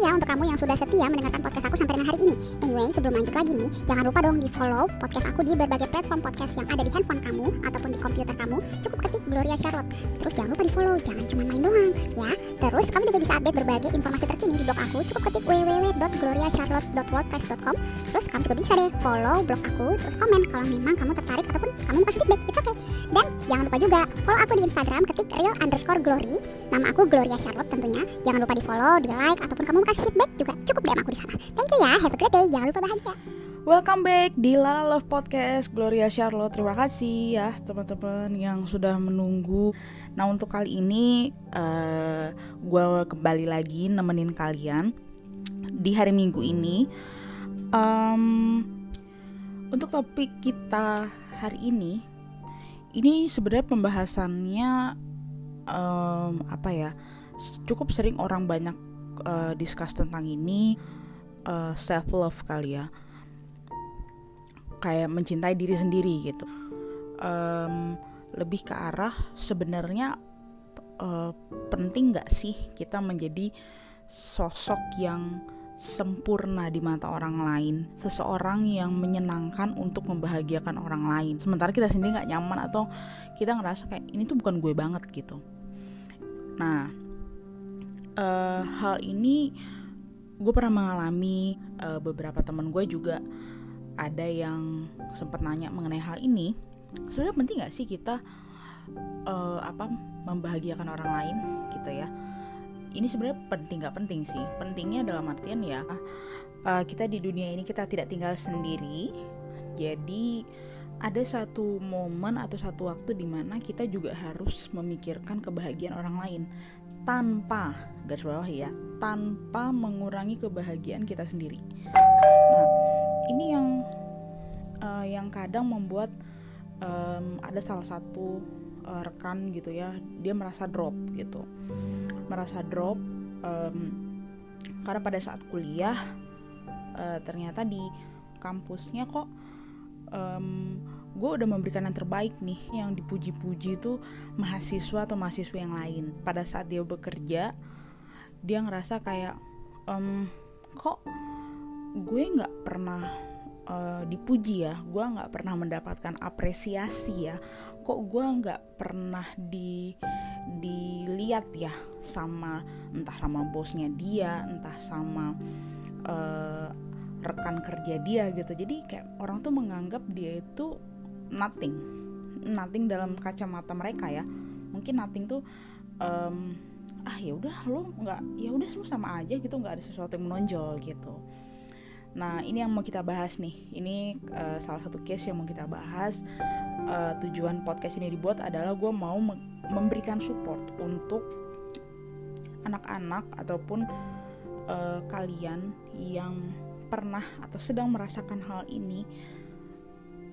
ya untuk kamu yang sudah setia mendengarkan podcast aku sampai dengan hari ini. Anyway, sebelum lanjut lagi nih, jangan lupa dong di follow podcast aku di berbagai platform podcast yang ada di handphone kamu ataupun di komputer kamu. Cukup ketik Gloria Charlotte. Terus jangan lupa di follow, jangan cuma main doang ya. Terus kamu juga bisa update berbagai informasi terkini di blog aku. Cukup ketik www.gloriacharlotte.wordpress.com. Terus kamu juga bisa deh follow blog aku, terus komen kalau memang kamu tertarik ataupun kamu mau kasih feedback. It's okay. Dan jangan lupa juga follow aku di Instagram ketik real underscore glory. Nama aku Gloria Charlotte tentunya. Jangan lupa di follow, di like ataupun kamu kasih feedback juga cukup DM aku di sana. Thank you ya. Have a great day. Jangan lupa bahagia. Welcome back di Lala Love Podcast Gloria Charlotte. Terima kasih ya teman-teman yang sudah menunggu. Nah untuk kali ini uh, gue kembali lagi nemenin kalian di hari Minggu ini. Um, untuk topik kita hari ini, ini sebenarnya pembahasannya um, apa ya? Cukup sering orang banyak uh, discuss tentang ini uh, self love kali ya kayak mencintai diri sendiri gitu um, lebih ke arah sebenarnya uh, penting nggak sih kita menjadi sosok yang sempurna di mata orang lain. Seseorang yang menyenangkan untuk membahagiakan orang lain. Sementara kita sendiri nggak nyaman atau kita ngerasa kayak ini tuh bukan gue banget gitu. Nah uh, hal ini gue pernah mengalami. Uh, beberapa teman gue juga ada yang sempat nanya mengenai hal ini. Sebenarnya penting nggak sih kita uh, apa membahagiakan orang lain gitu ya ini sebenarnya penting nggak penting sih. Pentingnya dalam artian ya uh, kita di dunia ini kita tidak tinggal sendiri. Jadi ada satu momen atau satu waktu di mana kita juga harus memikirkan kebahagiaan orang lain. Tanpa garis bawah ya tanpa mengurangi kebahagiaan kita sendiri. Nah ini yang uh, yang kadang membuat um, ada salah satu uh, rekan gitu ya dia merasa drop gitu merasa drop um, karena pada saat kuliah uh, ternyata di kampusnya kok um, gue udah memberikan yang terbaik nih yang dipuji-puji itu mahasiswa atau mahasiswa yang lain. Pada saat dia bekerja dia ngerasa kayak um, kok gue nggak pernah uh, dipuji ya gue nggak pernah mendapatkan apresiasi ya kok gue nggak pernah di dilihat ya sama entah sama bosnya dia entah sama uh, rekan kerja dia gitu. Jadi kayak orang tuh menganggap dia itu nothing nothing dalam kacamata mereka ya. Mungkin nothing tuh um, ah ya udah lo nggak ya udah lu sama aja gitu nggak ada sesuatu yang menonjol gitu. Nah ini yang mau kita bahas nih. Ini uh, salah satu case yang mau kita bahas uh, tujuan podcast ini dibuat adalah gue mau memberikan support untuk anak-anak ataupun uh, kalian yang pernah atau sedang merasakan hal ini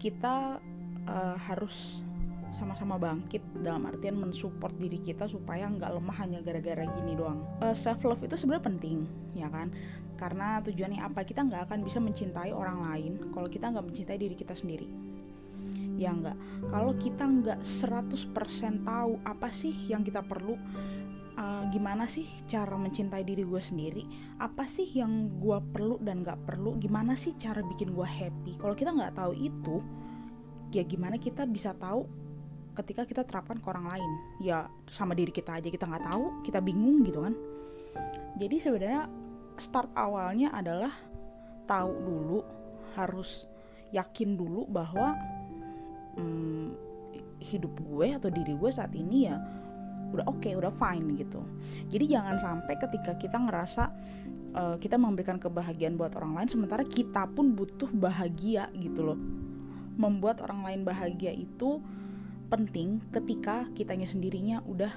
kita uh, harus sama-sama bangkit dalam artian mensupport diri kita supaya nggak lemah hanya gara-gara gini doang. Uh, self love itu sebenarnya penting, ya kan? Karena tujuannya apa? Kita nggak akan bisa mencintai orang lain kalau kita nggak mencintai diri kita sendiri. Ya nggak. Kalau kita nggak 100% tahu apa sih yang kita perlu, uh, gimana sih cara mencintai diri gue sendiri? Apa sih yang gue perlu dan nggak perlu? Gimana sih cara bikin gue happy? Kalau kita nggak tahu itu, ya gimana kita bisa tahu ketika kita terapkan ke orang lain ya sama diri kita aja kita nggak tahu kita bingung gitu kan jadi sebenarnya start awalnya adalah tahu dulu harus yakin dulu bahwa hmm, hidup gue atau diri gue saat ini ya udah oke okay, udah fine gitu. Jadi jangan sampai ketika kita ngerasa uh, kita memberikan kebahagiaan buat orang lain sementara kita pun butuh bahagia gitu loh. Membuat orang lain bahagia itu penting ketika kitanya sendirinya udah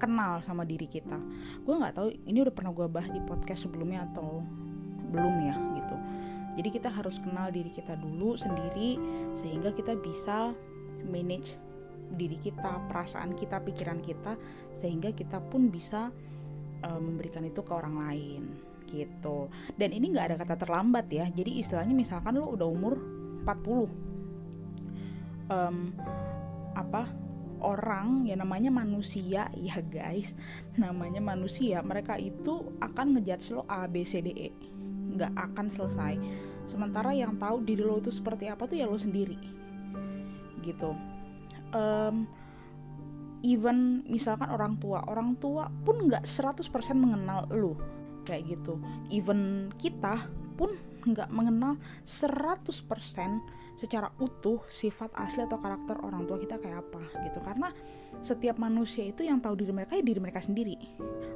kenal sama diri kita. Gue nggak tahu ini udah pernah gue bahas di podcast sebelumnya atau belum ya gitu jadi kita harus kenal diri kita dulu sendiri sehingga kita bisa manage diri kita perasaan kita pikiran kita sehingga kita pun bisa uh, memberikan itu ke orang lain gitu. Dan ini nggak ada kata terlambat ya. Jadi istilahnya misalkan lo udah umur 40 um, apa orang ya namanya manusia ya guys namanya manusia mereka itu akan ngejudge lo A B C D E nggak akan selesai. Sementara yang tahu diri lo itu seperti apa tuh ya lo sendiri. Gitu. Um, even misalkan orang tua orang tua pun nggak 100% mengenal lo. Kayak gitu. Even kita pun nggak mengenal 100% secara utuh sifat asli atau karakter orang tua kita kayak apa gitu. Karena setiap manusia itu yang tahu diri mereka ya diri mereka sendiri.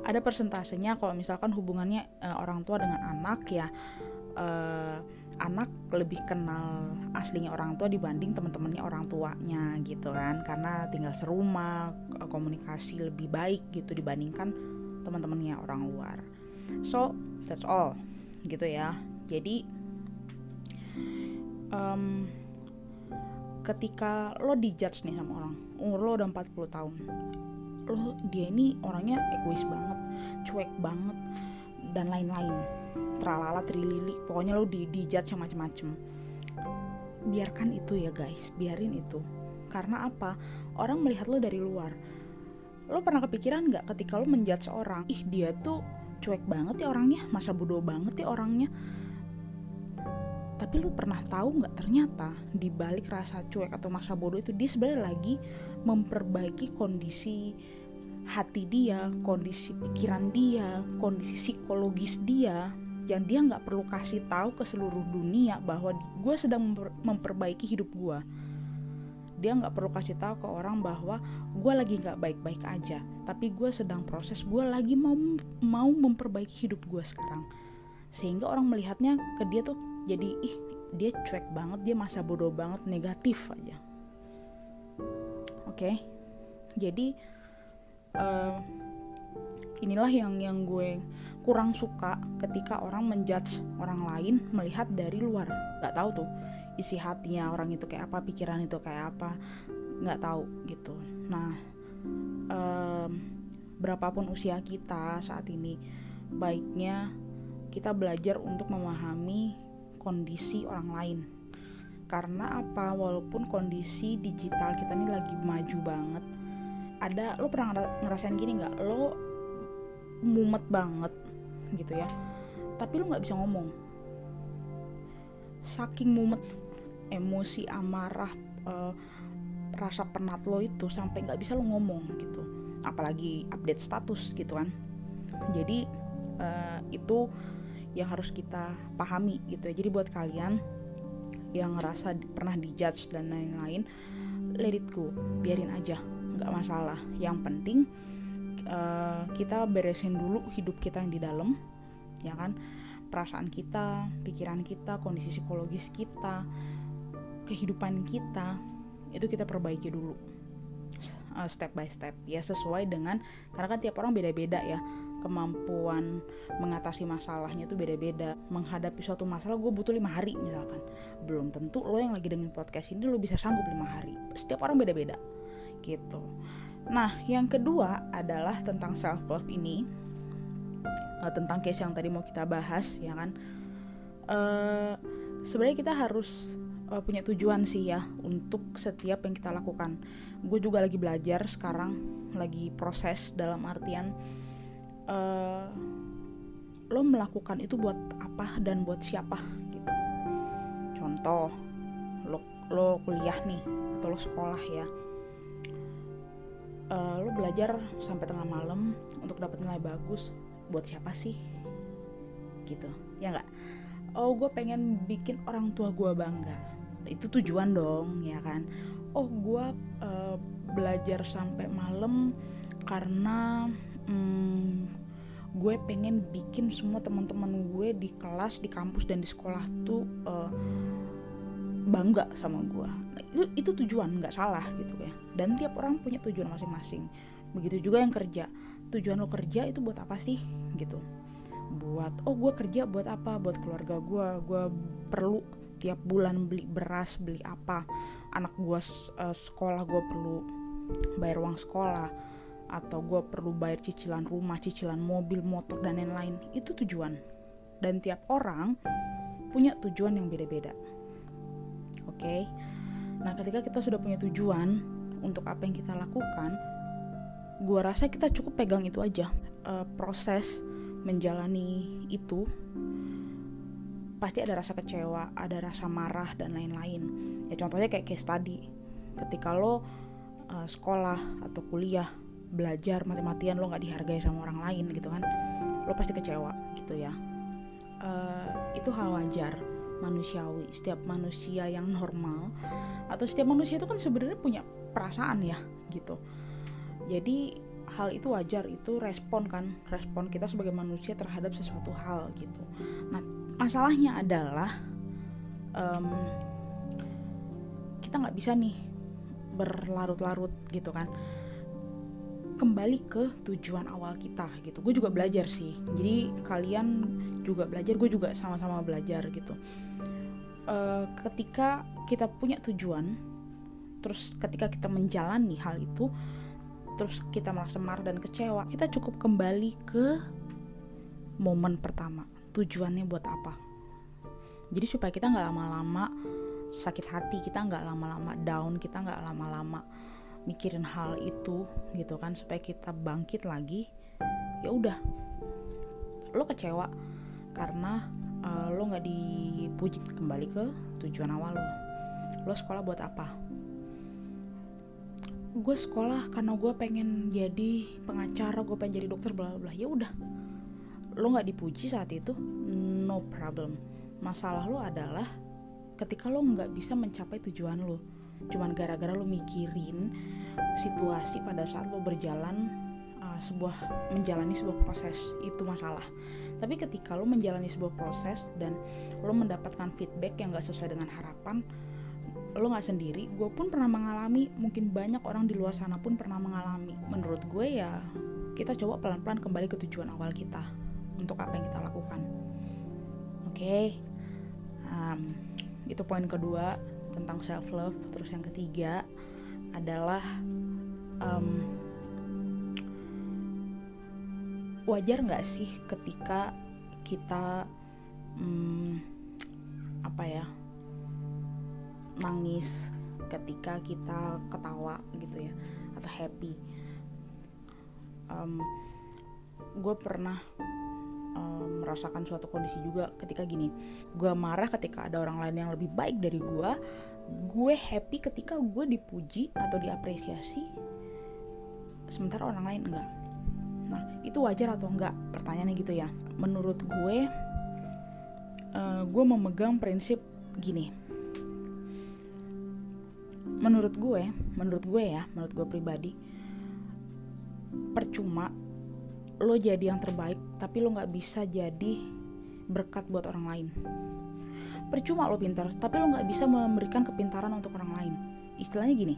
Ada persentasenya kalau misalkan hubungannya uh, orang tua dengan anak ya uh, anak lebih kenal aslinya orang tua dibanding teman-temannya orang tuanya gitu kan. Karena tinggal serumah komunikasi lebih baik gitu dibandingkan teman-temannya orang luar. So that's all gitu ya. Jadi um, ketika lo dijudge nih sama orang umur lo udah 40 tahun lo dia ini orangnya egois banget cuek banget dan lain-lain. Teralala trilili pokoknya lo di dijudge sama macem-macem. Biarkan itu ya guys. Biarin itu. Karena apa? Orang melihat lo dari luar. Lo pernah kepikiran nggak ketika lo menjudge orang? Ih dia tuh cuek banget ya orangnya. Masa bodoh banget ya orangnya tapi lu pernah tahu nggak ternyata di balik rasa cuek atau masa bodoh itu dia sebenarnya lagi memperbaiki kondisi hati dia, kondisi pikiran dia, kondisi psikologis dia yang dia nggak perlu kasih tahu ke seluruh dunia bahwa gue sedang memper memperbaiki hidup gue. Dia nggak perlu kasih tahu ke orang bahwa gue lagi nggak baik-baik aja, tapi gue sedang proses gue lagi mau mau memperbaiki hidup gue sekarang sehingga orang melihatnya ke dia tuh jadi ih dia cuek banget dia masa bodoh banget negatif aja. Oke? Okay? jadi uh, inilah yang yang gue kurang suka ketika orang menjudge orang lain melihat dari luar. Nggak tahu tuh isi hatinya orang itu kayak apa pikiran itu kayak apa. Nggak tahu gitu. Nah um, berapapun usia kita saat ini baiknya kita belajar untuk memahami kondisi orang lain. Karena apa? Walaupun kondisi digital kita ini lagi maju banget. Ada lo pernah ngerasain gini nggak? Lo mumet banget gitu ya. Tapi lo nggak bisa ngomong. Saking mumet emosi amarah uh, rasa penat lo itu sampai nggak bisa lo ngomong gitu. Apalagi update status gitu kan. Jadi uh, itu yang harus kita pahami gitu ya. Jadi buat kalian yang ngerasa pernah dijudge dan lain-lain let it go. Biarin aja nggak masalah. Yang penting uh, kita beresin dulu hidup kita yang di dalam ya kan? Perasaan kita pikiran kita kondisi psikologis kita kehidupan kita itu kita perbaiki dulu. Uh, step by step ya sesuai dengan karena kan tiap orang beda-beda ya kemampuan mengatasi masalahnya itu beda-beda. Menghadapi suatu masalah gue butuh lima hari misalkan. Belum tentu lo yang lagi dengan podcast ini lo bisa sanggup lima hari. Setiap orang beda-beda gitu. Nah yang kedua adalah tentang self love ini. Uh, tentang case yang tadi mau kita bahas ya kan? Uh, sebenarnya kita harus uh, punya tujuan sih ya untuk setiap yang kita lakukan. Gue juga lagi belajar sekarang, lagi proses dalam artian uh, lo melakukan itu buat apa dan buat siapa gitu. Contoh lo lo kuliah nih atau lo sekolah ya. Uh, lo belajar sampai tengah malam untuk dapat nilai bagus buat siapa sih? Gitu ya nggak? Oh gue pengen bikin orang tua gue bangga. Itu tujuan dong ya kan? Oh gue uh, belajar sampai malam karena hmm, gue pengen bikin semua teman-teman gue di kelas di kampus dan di sekolah tuh uh, bangga sama gue. Nah, itu itu tujuan nggak salah gitu ya. Dan tiap orang punya tujuan masing-masing. Begitu juga yang kerja. Tujuan lo kerja itu buat apa sih? Gitu. Buat oh gue kerja buat apa? Buat keluarga gue. Gue perlu tiap bulan beli beras beli apa. Anak gue uh, sekolah gue perlu bayar uang sekolah atau gue perlu bayar cicilan rumah, cicilan mobil, motor dan lain-lain. Itu tujuan. Dan tiap orang punya tujuan yang beda-beda. Oke, okay? nah ketika kita sudah punya tujuan, untuk apa yang kita lakukan gua rasa kita cukup pegang itu aja. Uh, proses menjalani itu pasti ada rasa kecewa ada rasa marah dan lain-lain. Ya contohnya kayak case tadi. Ketika lo uh, sekolah atau kuliah belajar mati-matian lo nggak dihargai sama orang lain gitu kan lo pasti kecewa gitu ya. Uh, itu hal wajar manusiawi. Setiap manusia yang normal atau setiap manusia itu kan sebenarnya punya perasaan ya gitu. Jadi hal itu wajar itu respon kan respon kita sebagai manusia terhadap sesuatu hal gitu. Nah masalahnya adalah um, kita nggak bisa nih berlarut-larut gitu kan kembali ke tujuan awal kita gitu. Gue juga belajar sih. Jadi kalian juga belajar gue juga sama-sama belajar gitu. Uh, ketika kita punya tujuan terus ketika kita menjalani hal itu terus kita merasa marah dan kecewa kita cukup kembali ke momen pertama. Tujuannya buat apa? Jadi supaya kita nggak lama-lama sakit hati kita nggak lama-lama down kita nggak lama-lama mikirin hal itu gitu kan supaya kita bangkit lagi ya udah. Lo kecewa karena uh, lo nggak dipuji kembali ke tujuan awal lo. Lo sekolah buat apa? Gue sekolah karena gue pengen jadi pengacara gue pengen jadi dokter bla bla. Ya udah. Lo nggak dipuji saat itu? No problem. Masalah lo adalah ketika lo nggak bisa mencapai tujuan lo cuman gara-gara lo mikirin situasi pada saat lo berjalan uh, sebuah menjalani sebuah proses itu masalah. Tapi ketika lo menjalani sebuah proses dan lo mendapatkan feedback yang gak sesuai dengan harapan lo gak sendiri gue pun pernah mengalami mungkin banyak orang di luar sana pun pernah mengalami. Menurut gue ya kita coba pelan-pelan kembali ke tujuan awal kita untuk apa yang kita lakukan. Oke? Okay? um, itu poin kedua tentang self love terus yang ketiga adalah um, wajar nggak sih ketika kita um, apa ya nangis ketika kita ketawa gitu ya atau happy? Um, gue pernah um, merasakan suatu kondisi juga ketika gini. Gue marah ketika ada orang lain yang lebih baik dari gue gue happy ketika gue dipuji atau diapresiasi sementara orang lain enggak. Nah itu wajar atau enggak? Pertanyaannya gitu ya. Menurut gue uh, gue memegang prinsip gini. Menurut gue menurut gue ya menurut gue pribadi percuma lo jadi yang terbaik tapi lo nggak bisa jadi berkat buat orang lain. Percuma lo pintar tapi lo nggak bisa memberikan kepintaran untuk orang lain. Istilahnya gini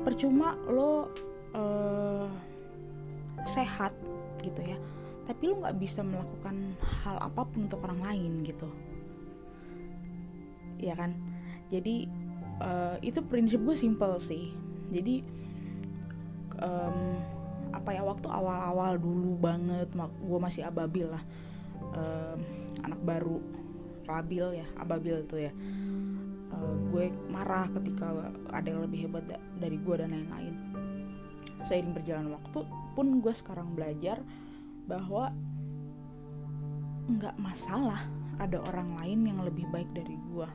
percuma lo uh, sehat gitu ya tapi lo nggak bisa melakukan hal apa pun untuk orang lain gitu. Ya kan? Jadi uh, itu prinsip gue simple sih. Jadi um, apa ya waktu awal-awal dulu banget gue masih ababil lah. Um, anak baru labil ya ababil tuh ya. Uh, gue marah ketika ada yang lebih hebat da dari gue dan lain-lain. Seiring berjalan waktu pun gue sekarang belajar bahwa nggak masalah ada orang lain yang lebih baik dari gue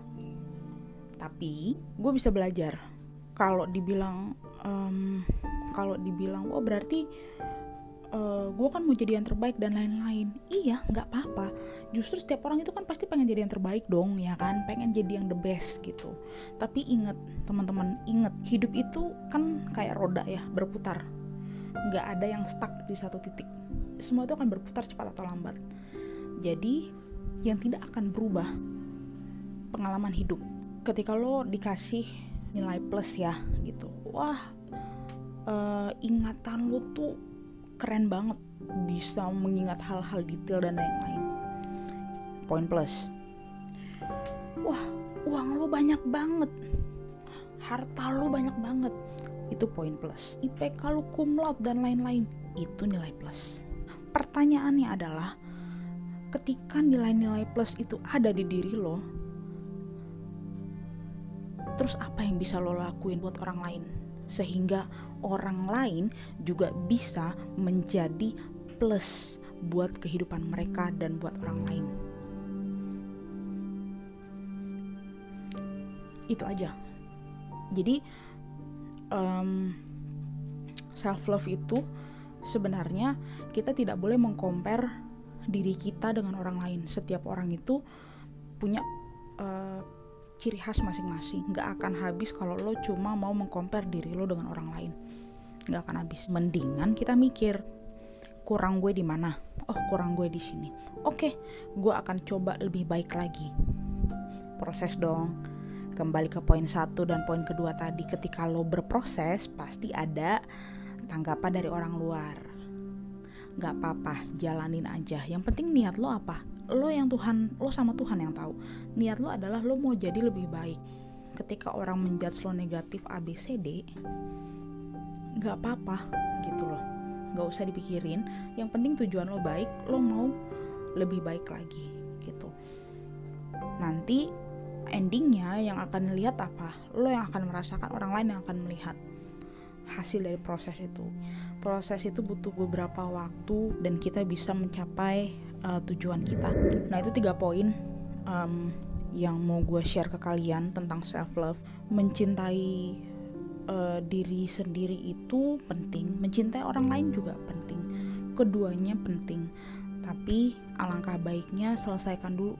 tapi gue bisa belajar. Kalau dibilang um, kalau dibilang oh berarti uh, eh, gue kan mau jadi yang terbaik dan lain-lain. Iya nggak apa-apa. Justru setiap orang itu kan pasti pengen jadi yang terbaik dong ya kan? Pengen jadi yang the best gitu. Tapi inget teman-teman inget hidup itu kan kayak roda ya berputar. Nggak ada yang stuck di satu titik. Semua itu akan berputar cepat atau lambat. Jadi yang tidak akan berubah pengalaman hidup. Ketika lo dikasih nilai plus ya gitu. Wah uh, ingatan lo tuh keren banget. Bisa mengingat hal-hal detail dan lain-lain. Poin plus. Wah uang lo banyak banget. Harta lo banyak banget. Itu poin plus. IPK lo kumlaut dan lain-lain. Itu nilai plus. Pertanyaannya adalah ketika nilai-nilai plus itu ada di diri lo terus apa yang bisa lo lakuin buat orang lain sehingga orang lain juga bisa menjadi plus buat kehidupan mereka dan buat orang lain. Itu aja. Jadi um, self love itu sebenarnya kita tidak boleh mengcompare diri kita dengan orang lain. Setiap orang itu punya uh, ciri khas masing-masing. Gak akan habis kalau lo cuma mau mengcompare diri lo dengan orang lain. Gak akan habis. Mendingan kita mikir kurang gue di mana? Oh, kurang gue di sini. Oke, gue akan coba lebih baik lagi. Proses dong. Kembali ke poin satu dan poin kedua tadi, ketika lo berproses pasti ada tanggapan dari orang luar. Gak apa-apa, jalanin aja. Yang penting niat lo apa? Lo yang Tuhan, lo sama Tuhan yang tahu. Niat lo adalah lo mau jadi lebih baik. Ketika orang menjudge lo negatif ABCD, gak apa-apa gitu loh. Nggak usah dipikirin. Yang penting tujuan lo baik lo mau lebih baik lagi gitu. Nanti endingnya yang akan lihat apa? Lo yang akan merasakan orang lain yang akan melihat hasil dari proses itu. Proses itu butuh beberapa waktu dan kita bisa mencapai uh, tujuan kita nah itu tiga poin um, yang mau gue share ke kalian tentang self love mencintai uh, diri sendiri itu penting, mencintai orang lain juga penting. Keduanya penting. Tapi alangkah baiknya selesaikan dulu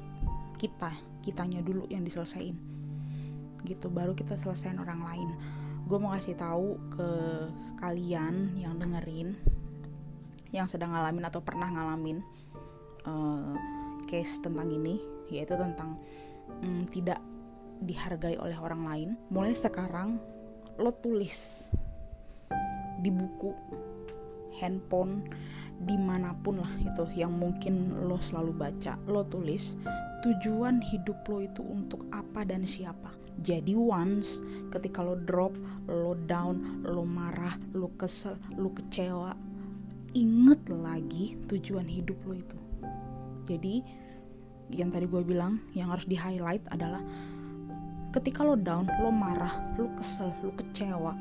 kita, kitanya dulu yang diselesain. Gitu baru kita selesaiin orang lain. Gue mau kasih tahu ke kalian yang dengerin yang sedang ngalamin atau pernah ngalamin uh, case tentang ini, yaitu tentang um, tidak dihargai oleh orang lain. Mulai sekarang lo tulis di buku handphone di mana pun lah itu yang mungkin lo selalu baca lo tulis tujuan hidup lo itu untuk apa dan siapa jadi once ketika lo drop lo down lo marah lo kesel lo kecewa inget lagi tujuan hidup lo itu jadi yang tadi gue bilang yang harus di highlight adalah ketika lo down lo marah lo kesel lo kecewa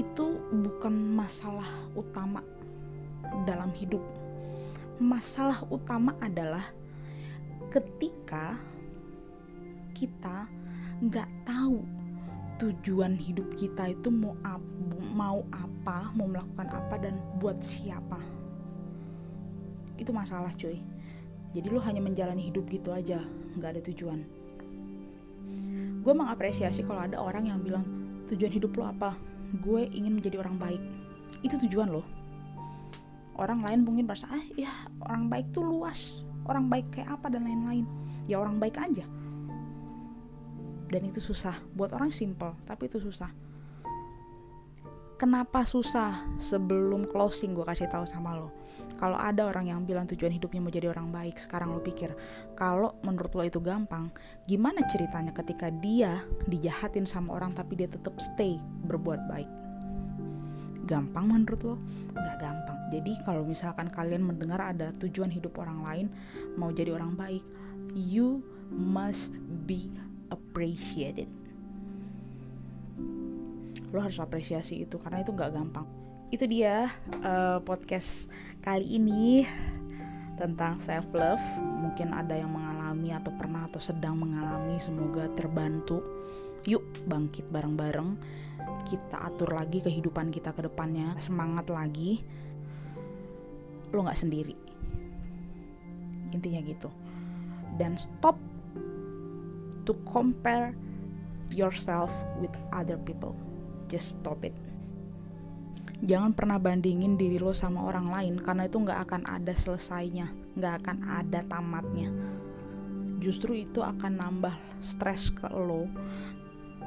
itu bukan masalah utama dalam hidup. Masalah utama adalah ketika kita nggak tahu tujuan hidup kita itu mau mau apa mau melakukan apa dan buat siapa itu masalah cuy. Jadi lo hanya menjalani hidup gitu aja nggak ada tujuan. Gue mengapresiasi kalau ada orang yang bilang tujuan hidup lo apa? Gue ingin menjadi orang baik. Itu tujuan lo orang lain mungkin merasa ah ya orang baik tuh luas. Orang baik kayak apa dan lain-lain. Ya orang baik aja. Dan itu susah. Buat orang simple tapi itu susah kenapa susah? Sebelum closing gue kasih tahu sama lo. Kalau ada orang yang bilang tujuan hidupnya mau jadi orang baik sekarang lo pikir kalau menurut lo itu gampang gimana ceritanya ketika dia dijahatin sama orang tapi dia tetap stay berbuat baik? Gampang menurut lo? Nggak gampang. Jadi kalau misalkan kalian mendengar ada tujuan hidup orang lain mau jadi orang baik you must be appreciated lo harus apresiasi itu karena itu nggak gampang. Itu dia uh, podcast kali ini tentang self love mungkin ada yang mengalami atau pernah atau sedang mengalami semoga terbantu. Yuk bangkit bareng-bareng. Kita atur lagi kehidupan kita ke depannya. Semangat lagi. Lo nggak sendiri. Intinya gitu. Dan stop to compare yourself with other people just stop it. Jangan pernah bandingin diri lo sama orang lain karena itu nggak akan ada selesainya nggak akan ada tamatnya. Justru itu akan nambah stres ke lo.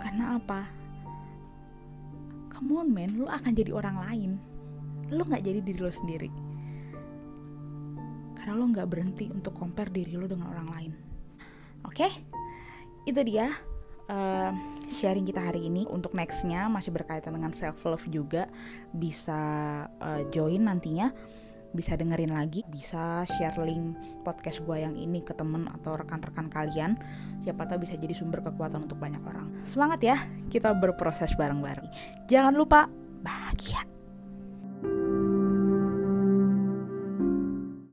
Karena apa? Come on man lo akan jadi orang lain. Lo nggak jadi diri lo sendiri. Karena lo nggak berhenti untuk compare diri lo dengan orang lain. Oke? Okay? itu dia uh, sharing kita hari ini. Untuk nextnya masih berkaitan dengan self love juga. Bisa uh, join nantinya. Bisa dengerin lagi. Bisa share link podcast gue yang ini ke temen atau rekan-rekan kalian. Siapa tahu bisa jadi sumber kekuatan untuk banyak orang. Semangat ya kita berproses bareng-bareng. Jangan lupa bahagia.